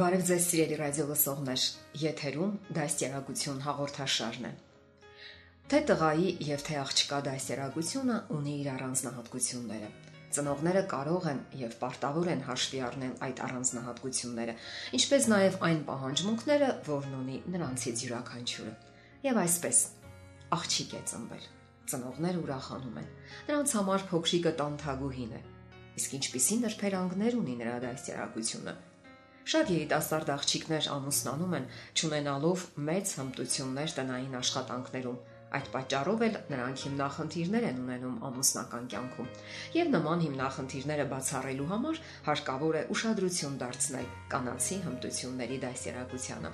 Բարև ձեզ սիրելի ռադիո լսողներ, եթերում դաստիարակություն հաղորդաշարն է։ Թե տղայի եւ թե աղջկա դաստիարակությունը ունի իր առանձնահատկությունները։ Ծնողները կարող են եւ պարտավոր են հաշվի առնել այդ առանձնահատկությունները, ինչպես նաեւ այն պահանջմունքները, որն ունի նրանցից յուրաքանչյուրը։ Եվ այսպես, աղջիկ է ծնվել։ Ծնողները ուրախանում են։ Նրանց համար փոքրիկը տանթագուհին է։ Իսկ ինչպիսի նրբերանգներ ունի նրա դաստիարակությունը Շատ երիտասարդ աղջիկներ ամուսնանում են, ճանենալով մեծ հմտություններ տնային աշխատանքներում, Այդ պատճառով էլ նրանք հիմնախնդիրներ են ունենում ամուսնական կյանքում։ Եվ նման հիմնախնդիրները բացառելու համար հարկավոր է ուշադրություն դարձնել կանացի հմտությունների դասերակցությանը։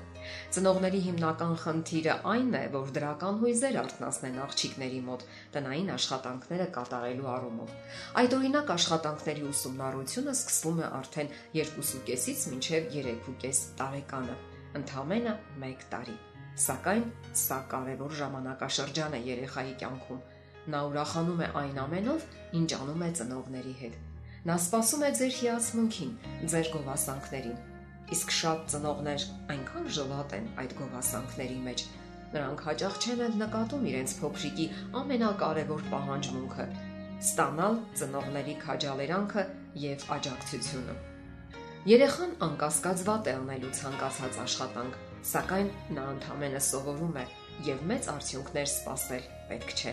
Ծնողների հիմնական խնդիրը այն է, որ դրական հույզեր արտնասնեն աղջիկների մոտ տնային աշխատանքները կատարելու առումով։ Այդ օրինակ աշխատանքների ուսումնառությունը սկսվում է արդեն 2.5-ից մինչև 3.5 տարեկանը, ընդամենը 1 տարի։ Սակայն սա կարևոր ժամանակաշրջան է երեխայի կյանքում։ Նա ուրախանում է այն ամենով, ինչ անում է ծնողների հետ։ Նա սպասում է ձեր հիացմունքին, ձեր գովասանքներին։ Իսկ շատ ծնողներ այնքան ժլատ են այդ գովասանքների մեջ, նրանք հաճախ չեն էլ նկատում իրենց փոքրիկի ամենակարևոր պահանջմունքը՝ ստանալ ծնողների քաջալերանքը եւ աջակցությունը։ Երեխան անկասկած վատ է անելու ցանկացած աշխատանք, սակայն նա ընդհանրապես սովորում է եւ մեծ արդյունքներ սպասել պետք չէ։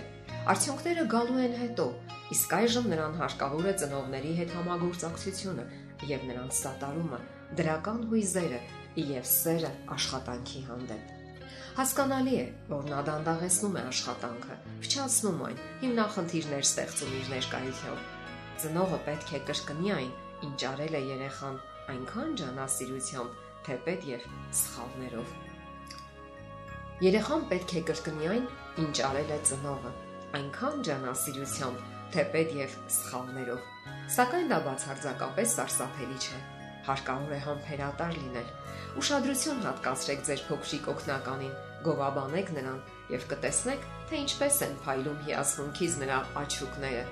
Արդյունքները գալու են հետո, իսկ այժմ նրան հարկավոր է ծնողների հետ համագործակցությունը եւ նրանց սատարումը, դրական հույզերը եւ սերը աշխատանքի հանդեպ։ Հասկանալի է, որ նա դանդաղեցնում է աշխատանքը, փչացնում այն, հիմնախնդիրներ ստեղծում իր ներկայությամբ։ Ծնողը պետք է կրկնի այն, ինչ արել է երեխան այնքան ջանասիրությամբ, թեպետ եւ սխալներով։ Երեխան պետք է կրկնի այն, ինչ արել է ծնողը, այնքան ջանասիրությամբ, թեպետ եւ սխալներով։ Սակայն դա բացարձակապես սարսափելի չէ։ Հարկավոր է համբերատար լինել։ Ուշադրություն հատկացրեք ձեր փոքրիկ օկնականին, գովաբանեք նրան եւ կտեսնեք, թե ինչպես են փայլում հիացմունքից նրա աչուկները,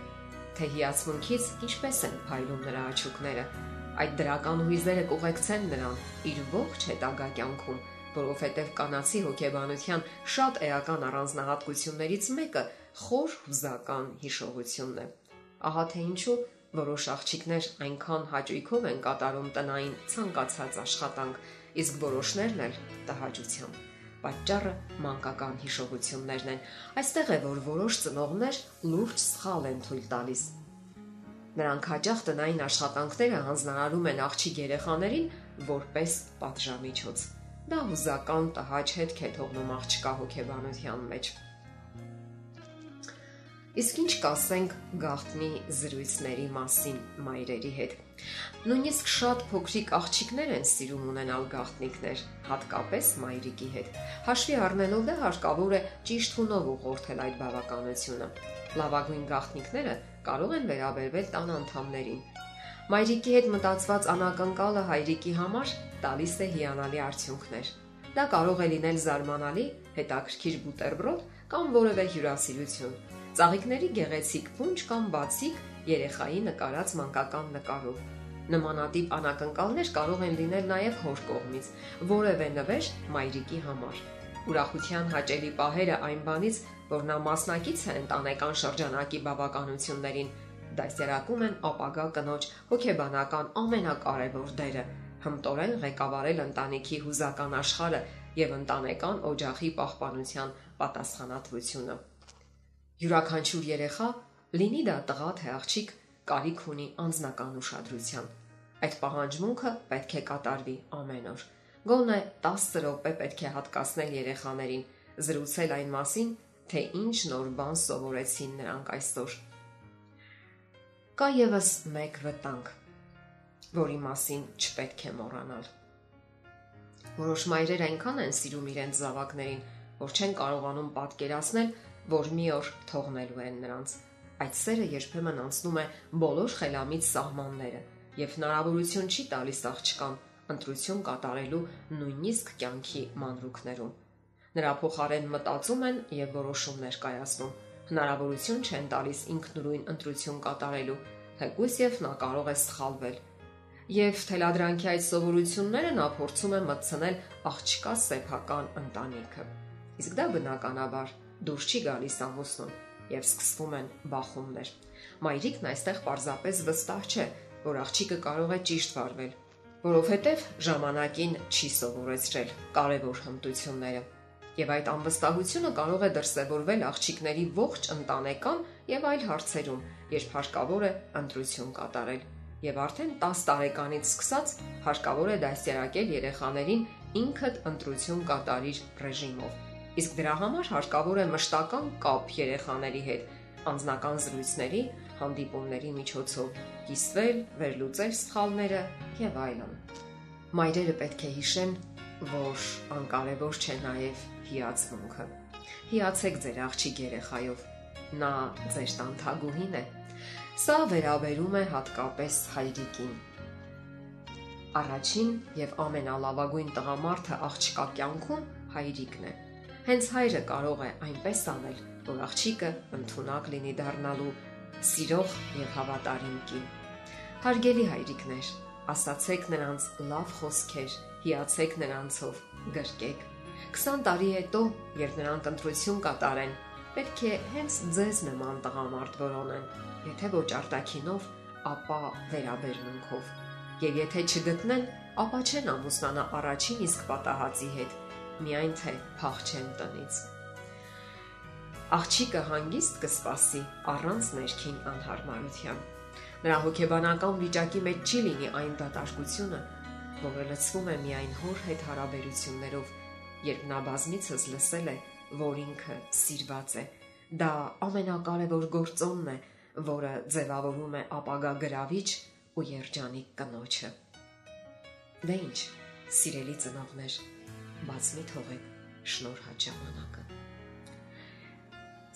թե հիացմունքից ինչպես են փայլում նրա աչուկները Այդ դրական հույզերը կուղեկցեն նրան իր ողջ հետագա կյանքում, որովհետև կանացի հոգեբանության շատ էական առանձնահատկություններից մեկը խոր հուզական հիշողությունն է։ Ահա թե ինչու որոշ աղջիկներ այնքան հաճույքով են կատարում տնային ցանկացած աշխատանք, իսկ որոշներն էլ տհաճությամբ։ Պատճառը մանկական հիշողություններն են։ Այստեղ է, որ որոշ ծնողներ լուրջ սխալ են թույլ տալիս Նրանք հաճախ տնային աշխատանքները հանձնարարում են աղջիկ երեխաներին որպես պատժամիջոց։ Դա հուզական տհաճ հետք է թողնում աղջկա հոգեբանության մեջ։ Իսկ ինչ կասենք գաղտնի զրույցների մասին մայրերի հետ։ Նույնիսկ շատ փոքրիկ աղջիկներ են սիրում ունենալ գաղտնիքներ, հատկապես մայրիկի հետ։ Հաշվի առնելով դա հարկավոր է ճիշտ հունով ուղղորդել այդ բավականությունը։ Լավագույն գաղտնիքները կարող են վերաբերվել տան անդամներին։ Մայրիկի հետ մտածված անակնկալը հայրիկի համար տալիս է հիանալի արդյունքներ։ Դա կարող է լինել զարմանալի, հետաքրքիր բուտերբրոդ կամ որևէ հյուրասիրություն Ծաղիկների գեղեցիկ փունջ կամ բացիկ երեխայի նկարած մանկական նկարով։ Նմանատիպ անակնկալներ կարող են լինել նաև հոր կողմից, որևէ նվեր մայրիկի համար։ Ուրախության հաճելի պահերը այն բանից, որ նա մասնակից է ընտանեկան շրջանակի բավականություններին, դասերակում են ապագա կնոջ հոգեբանական ամենակարևոր դերը՝ հմտորեն ղեկավարել ընտանիքի հուզական աշխարհը եւ ընտանեկան օջախի պահպանության պատասխանատվությունը։ Յուրաքանչյուր երեխա, լինի դա տղա թե աղջիկ, կարիք ունի անznական ուշադրության։ Այդ պահանջմունքը պետք է կատարվի ամեն օր։ Գոնե 10 րոպե պետք է հատկացնել երեխաներին, զրուցել այն մասին, թե ինչ նոր բան սովորեցին նրանք այսօր։ Կա եւս մեկ վտանգ, որի մասին չպետք է մոռանալ։ Որոշ մայրեր այնքան են սիրում իրենց զավակներին, որ չեն կարողանում պատկերացնել, որ մի օր թողնելու են նրանց։ Այդ սերը երբեմն անցնում է բոլոր խելամիտ սահմանները եւ հնարավորություն չի տալիս աղջկան ընտրություն կատարելու նույնիսկ կյանքի մանրուքներում։ Նրա փոխարեն մտածում են եւ որոշումներ կայացնում։ Հնարավորություն չեն տալիս ինքնուրույն ընտրություն կատարելու, թեկուզ եւ նա կարող է սխալվել եւ թելադրանքի այդ սովորությունները նա փորձում է մտցնել աղջկա սեփական ընտանիքը։ Իսկ դա բնականաբար դուրս չի գալիս ամուսնուն եւ սկսվում են բախումներ։ Մայրիկն այստեղ պարզապես վստահ չէ, որ աղջիկը կարող է ճիշտ վարվել, որովհետեւ ժամանակին չի սովորեցրել կարևոր հմտությունները։ Եվ այդ անվստահությունը կարող է դրսևորվել աղջիկների ողջ ընտանեկան եւ այլ հարցերում, երբ հարկավոր է ընտրություն կատարել եւ արդեն 10 տարեկանից սկսած հարկավոր է դաստիարակել երեխաներին ինքդ ընտրություն կատարիր ռեժիմով։ Իսկ դրա համար հարկավոր է մշտական կապ երեխաների հետ, անձնական զրույցների, հանդիպումների միջոցով, կիսվել, վերլուծել սխալները եւ այլն։ Մայրերը պետք է հիշեն, որ անկարևոր չէ նաեւ հիացմունքը։ Հիացեք ձեր աղջիկ երեխայով։ Նա ձեր տանթագուհին է Սա վերաբերում է հատկապես հայրիկին։ Առաջին եւ ամենալավագույն տղամարդը աղջկա կյանքում հայրիկն է։ Հենց հայրը կարող է այնպես անել, որ աղջիկը ընդունակ լինի դառնալու սիրող եւ հավատարիմ կին։ Հարգելի հայրիկներ, ասացեք նրանց լավ խոսքեր, հիացեք նրանցով, գրկեք։ 20 տարի հետո, երբ նրանք ընտրություն կատարեն, պետք է հենց ձեզ նման տղամարդ որոնեն եթե ոչ արտակինով, ապա վերաբերմունքով։ Եվ եթե չգտնեն, ապա չեն ամուսնանա առաջին իսկ պատահածի հետ, միայն թե փախչեն տնից։ Աղջիկը հանգիստ կսպասի առանց ներքին անհարմարության։ Նրա հոգեբանական վիճակի մեջ չի լինի այն դատարկությունը, որը լցվում է միայն հոր հետ հարաբերություններով, երբ նա բազմիցս լսել է, որ ինքը սիրված է։ Դա ամենակարևոր գործոնն է, որը ձևավորում է ապագա գրավիչ ու երջանիկ կնոջը։ Դե ինչ, սիրելի ծնողներ, բաց մի թողեք շնորհաճ ժամանակը։